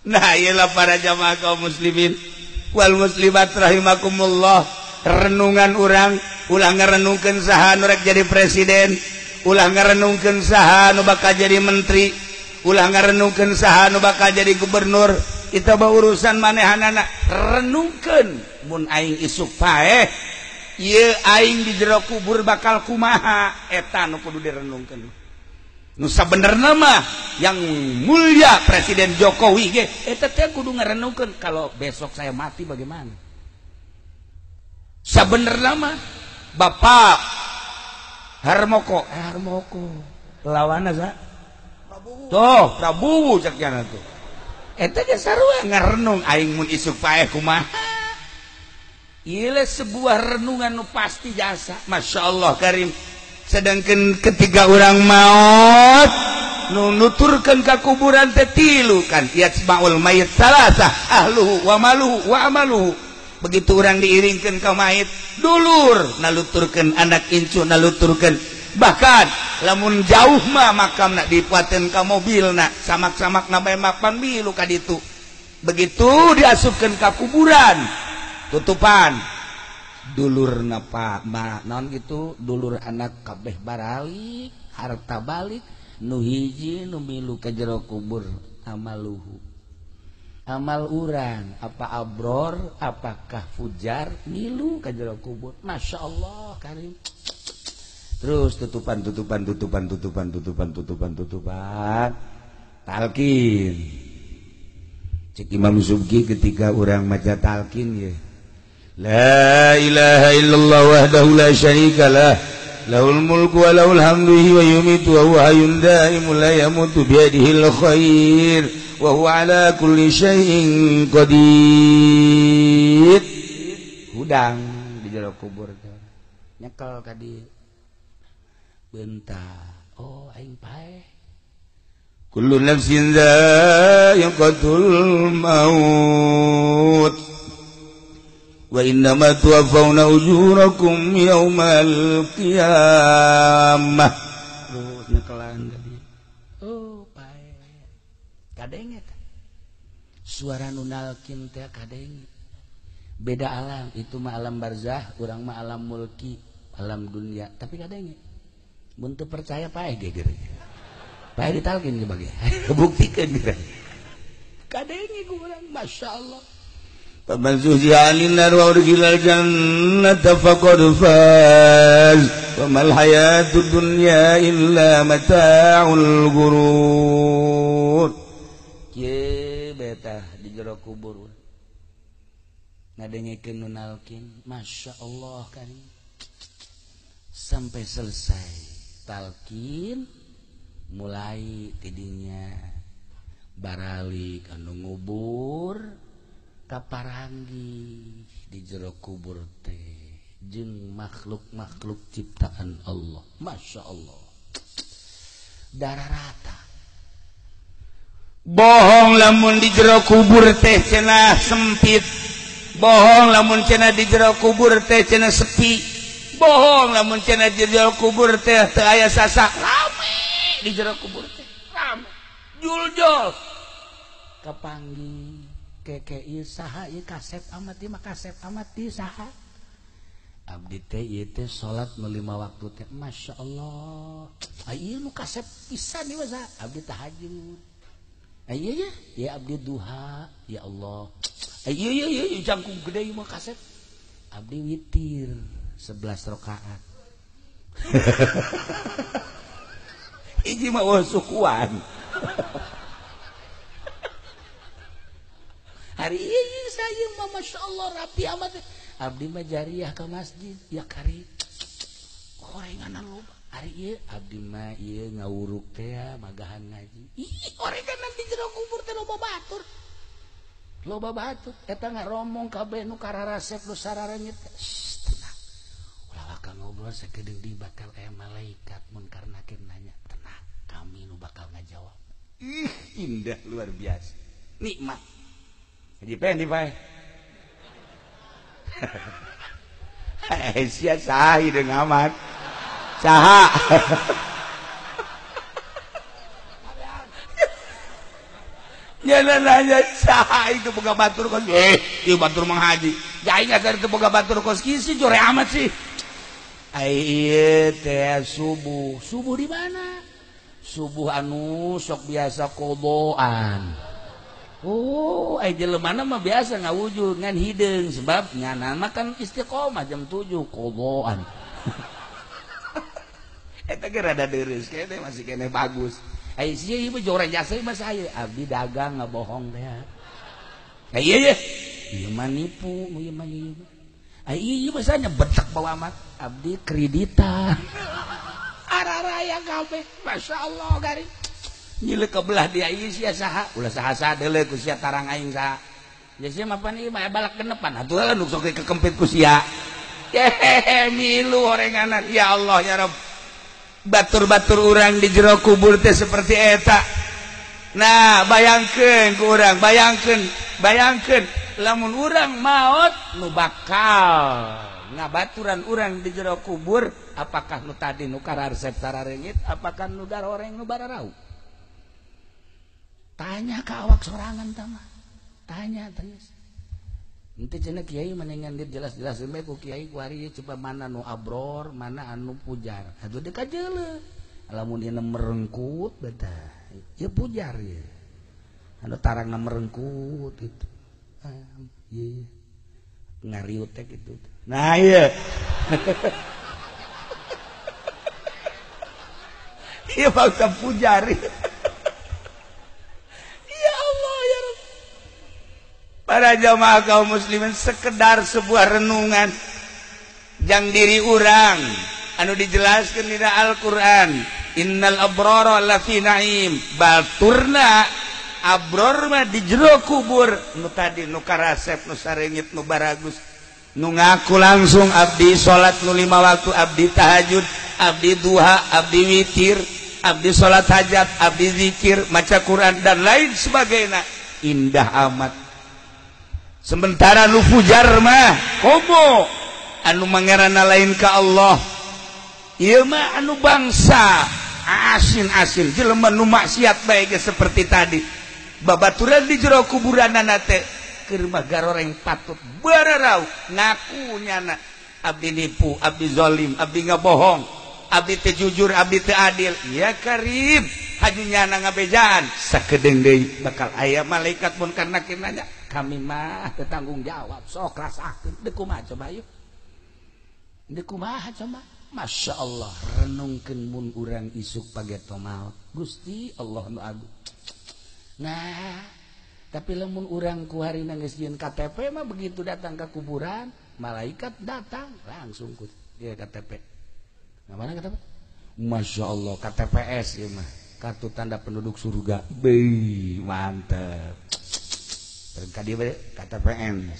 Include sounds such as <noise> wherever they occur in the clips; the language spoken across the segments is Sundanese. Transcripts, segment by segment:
Nahlah para jamaah kaum muslimin. Wal muslimat rahimakumullah. Renungan urang ulah ngarenungkeun saha nurrek jadi presiden. Ulah ngarenungkeun saha nu bakal jadi menteri. Ulah ngarenungkeun saha nu bakal jadi gubernur. Kita ba urusan manehan anak mun aing isuk pae ye aing di jero kubur bakal kumaha? Etan nu kudu direnungkeun. Nusa bener nama yang mulia Presiden Jokowi ge. Eta teh kudu ngarenungkeun kalau besok saya mati bagaimana? Sabener nama Bapak Harmoko. Eh, Harmoko. Lawan sa Tuh Prabowo cek jana tuh. Eta ge sarua ngarenung aing mun isuk paeh kumaha? Sebuah renungan nu pasti jasa. Masya Allah Karim sedangkan ketiga orang maut nuturkan ke kuburan tetilu kan. Yasmaul mayit salasa ahluhu wa maluhu wa amaluhu begitu orang diiringkan ke mayit dulur naluturkan anak incu naluturkan. Bahkan lamun jauh mah makam nak dipuatin ke mobil nak samak-samak namai mapan bilu kan itu begitu diasupkan ke kuburan tutupan. dulur napa non gitu? Dulur anak kabeh barali harta balik nuhiji numilu ke jero kubur amal luhu. Amal urang apa abror apakah fujar milu ke jero kubur. Masya Allah karim. Terus tutupan tutupan tutupan tutupan tutupan tutupan tutupan. Talkin cek Imam Subki ketika orang maja talkin ya. لا إله إلا الله وحده لا شريك له. له الملك وله الحمد ويميت وهو حي دائم لا يموت بيده الخير وهو على كل شيء قدير. Hudang di jero kubur nyekel ka dieu bentar oh aing paeh. Kullu nafsin dha'iqatul maut. وإنما توفون أجوركم يوم القيامة oh kadenge suara nunalkin teh kadenge beda alam itu mah alam barzah urang mah alam mulki alam dunia tapi kadenge buntu percaya paeh geger paeh ditalkin ge bagi buktikan gitu <laughs> kadenge urang masya Allah فمن زهزها عن النار وأدخل الجنة فقد فاز وما الحياة الدنيا إلا متاع الغرور Ye betah di jero kubur ngadengekeun nunalkin Masya Allah kan sampai selesai talkin mulai tidinya barali kanu ngubur kaparanggi di jero kubur teh jeung makhluk-makhluk ciptaan Allah. Masya Allah. Darah rata. Bohong lamun di jero kubur teh cenah sempit. Bohong lamun cenah di jero kubur teh cenah sepi. Bohong lamun cenah di jero kubur teh teu aya sasak rame di jero kubur teh. Rame. Juljol. Kepanggi keke saha ieu kasep amat ieu mah kasep di saha. Abdi teh ieu teh salat nu lima waktu teh Masya Allah. Ah ieu nu kasep pisan ieu mah abdi tahajud ah ieu ya ya abdi duha ya Allah. Ah ieu ieu ieu jangkung gede ieu mah kasep abdi witir 11 rakaat. <laughs> Iji mah sukuan. <laughs> hari saya Masya Allah rapi amat. Abdi mah jariah ke masjid. Ya kari. Orangan loba hari iya abdi mah iya ngawuruk teh magahan ngaji. Ih orangan nanti jero kubur teh loba batur. Loba batur. Eta ngaromong kabeh nu kararasep nu sararanya teh tenang. Ulah bakal ngobrol sakedeung di bakal aya eh, malaikat mun karena nanya. Tenang kami nu bakal ngajawab. Ih indah luar biasa. Nikmat. amat itu batur batur menghaji batur jore amat sih subuh subuh di mana subuh anu sok biasa koboan Oh, mana mah biasa ngawujud ngan hidung sebab nyana makan istiqomah jam 7 koboan. <laughs> Eta ge rada deres kene masih kene bagus. Ai sia ieu jorang jasa mah saya abdi dagang ngabohong teh. Nah, iya ya. Ieu mah nipu, ieu mah ieu. Ai ieu mah sanya betek bawa amat abdi kreditan. <laughs> Araraya kabeh, masyaallah garing. nyile kebelah dia iya sia saha. Ulah saha saha deuleu ku sia tarang aing saha. Ya sia mah pani mah balak genepan atuh lah nu sok kekempit ku sia. Hehehe milu horenganan ya Allah ya Rabb batur-batur orang di jero kubur teh seperti eta. Nah bayangkan ku orang bayangkan bayangkan lamun orang maut nu bakal. Ngabaturan orang di jero kubur apakah nu tadi nu karar tararengit apakah nu gar orang nu bararau tanya ke awak sorangan tama. Tanya tanya nanti jenak kiai mendingan dia jelas-jelas. Sampai ku kiai kuari coba mana nu abror mana anu pujar. Aduh dekat jele lamun dia merengkut beta. Ya pujar ya anu tarang merengkut itu iya ngariutek itu nah iya. <laughs> Iya bangsa pujari para jamaah kaum muslimin sekedar sebuah renungan. Yang diri urang. Anu dijelaskan di Alquran. Innal abrara lafi naim. Balturna abrorma di jero kubur. Nu tadi nu karasep nu sarengit nu baragus. Nu ngaku langsung abdi salat nu lima waktu abdi tahajud abdi duha abdi witir Abdi salat hajat Abdi zikir maca Quran dan lain sebagainya. Indah amat. sementara lu fujarmah kobo anu manggerana lain ke Allah. Imah anu bangsa. Asin-asin. Jeleman maksiat baik seperti tadi. Babaturan di jero kuburan keur mah garoreng patut. Bererau ngaku nyana abdi nipu abdi zalim abdi ngabohong abdi teh jujur abdi teh adil. Ya karib hajunya na ngabejaan. Sakedeng deui bakal aya malaikat pun karena kinanya kami mah tetanggung jawab. Sok rasakeun. Deuk kumaha coba yuk? Deuk kumaha coba? Masya Allah renungkeun mun urang isuk pageto maot Gusti Allah nu agung. Nah tapi lamun urang ku hari nangisieun KTP mah begitu datang ke kuburan malaikat datang langsung ku dia KTP. Nah, mana KTP? Masya Allah KTPS ya mah. Kartu tanda penduduk surga. Beuh, mantep. tadi kata PM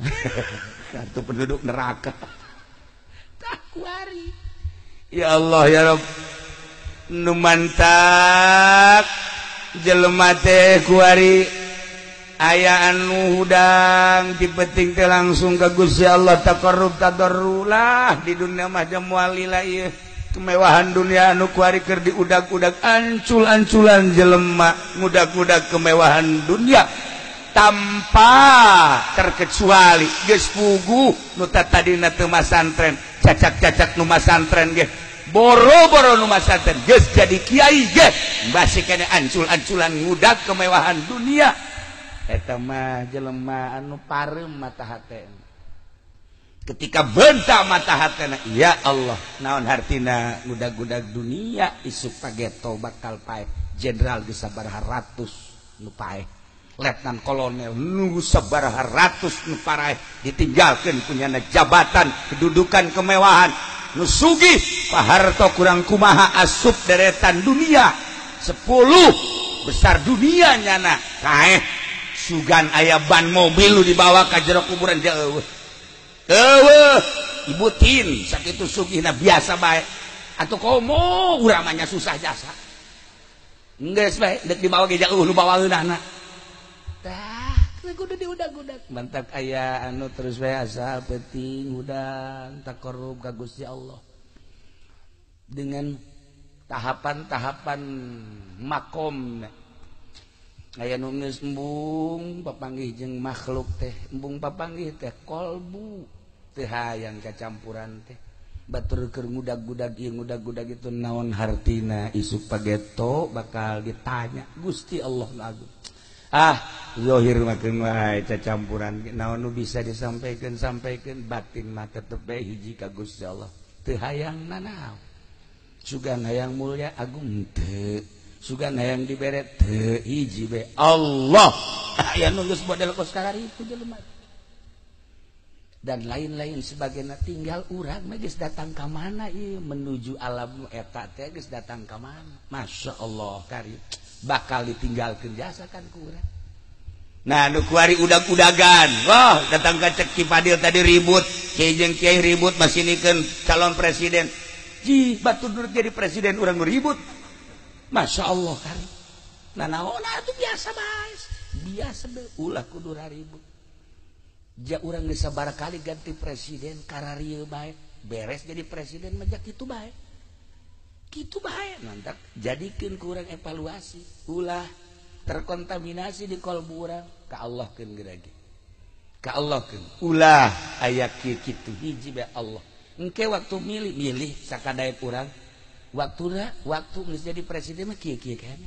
<laughs> kartu penduduk neraka. Takwari. Ya Allah ya Rob nu mantak jelema teh kuari. Aya anu hudang dipeting teh langsung ke Gusti Allah taqarrub tadarrulah di dunia mah jamwalila ieu. Kemewahan dunia anu kuari keur diudag-udag ancul-anculan jelema ngudag-udag kemewahan dunia. Tanpa terkecuali. Gespugu nuta tadi masantren cacak-cacak Numa santren ge boro-boro Numa santren. Ges jadi Kyai ge masih kene ancul-anculan muda kemewahan dunia. Eta mah jelema anu parem mata hati. Ketika bentak mata hatena ya Allah naon hartina muda-gudag dunia? Isuk pageto bakal pae jenderal bisa ratus nu pae letnan kolonel nunggu sebaraha ratus nuparah ditinggalkan punya jabatan kedudukan kemewahan. Nusugi Pak Harto kurang kumaha asup deretan dunia. Sepuluh besar dunia nyana. Kaeh sugan ayah ban mobil lu dibawa ke jero kuburan jauh eueuh. Ibu tin sakit sugi na biasa baik atau komo uramanya susah jasa. Enggak baik dek dibawa ke jauh lu bawa anak mantap aya anu terus asal peting udang tak korup kagusnya Allah. Dengan tahapan-tahapan makom aya nulis embung papanggih jeng makhluk teh. Embung papanggih teh kolbu teh yang kacampuran teh. Batur keur ngudag-gudag ieu ngudag-gudag itu naon hartina isu pageto bakal ditanya Gusti Allah agung. Ah, lahirmakeun wae cacampuran. Naon nu bisa disampaikan sampaikan? Batin mata tepe hiji kagus Allah. Teu hayang nanaon sugan hayang mulia Agung te sugan hayang diberet te hiji be Allah! Ah, aya nulis model kos itu jelema. Dan lain-lain sebagainya tinggal urang magis datang ke mana ieu? Menuju alam eta teh datang ke mana. Masya Allah karib bakal ditinggalkan jasakan kurang nah nukuari udang-udagan Wah datang ke ceki Fadil tadi ribut. Kejeng Kiai ribut masih niken calon presiden. Ji batu nurut jadi presiden orang ribut. Masya Allah kan? Nah naon? Itu biasa bahas biasa be ulah kudu ribut. Ja orang bisa barakali ganti presiden karena baik beres jadi presiden majak itu baik gitu bahaya. Mantap jadikan kurang evaluasi. Ulah terkontaminasi di kolburan ke Allah kan geragi ke Allah kan ulah ayak gitu hiji be Allah. Engke waktu milih milih sakadai kurang waktu waktu nggak jadi presiden mah kieu kieu kan